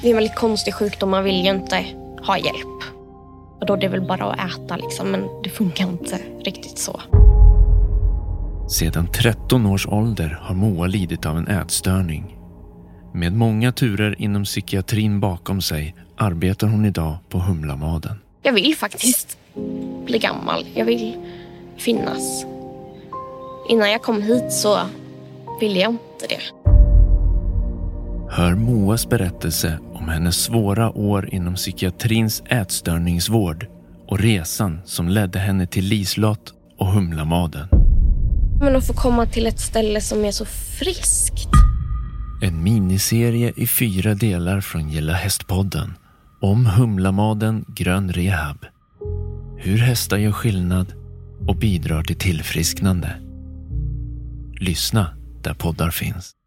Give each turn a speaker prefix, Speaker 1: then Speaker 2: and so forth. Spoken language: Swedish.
Speaker 1: Det är en väldigt konstig sjukdom. Man vill ju inte ha hjälp. Och då är det väl bara att äta liksom, men det funkar inte riktigt så.
Speaker 2: Sedan 13 års ålder har Moa lidit av en ätstörning. Med många turer inom psykiatrin bakom sig arbetar hon idag på Humlamaden.
Speaker 1: Jag vill faktiskt bli gammal. Jag vill finnas. Innan jag kom hit så ville jag inte det.
Speaker 2: Hör Moas berättelse om hennes svåra år inom psykiatrins ätstörningsvård och resan som ledde henne till Lislott och Humlamaden.
Speaker 1: Men att få komma till ett ställe som är så friskt.
Speaker 2: En miniserie i fyra delar från Gilla Hästpodden om Humlamaden Grön Rehab. Hur hästar gör skillnad och bidrar till tillfrisknande. Lyssna där poddar finns.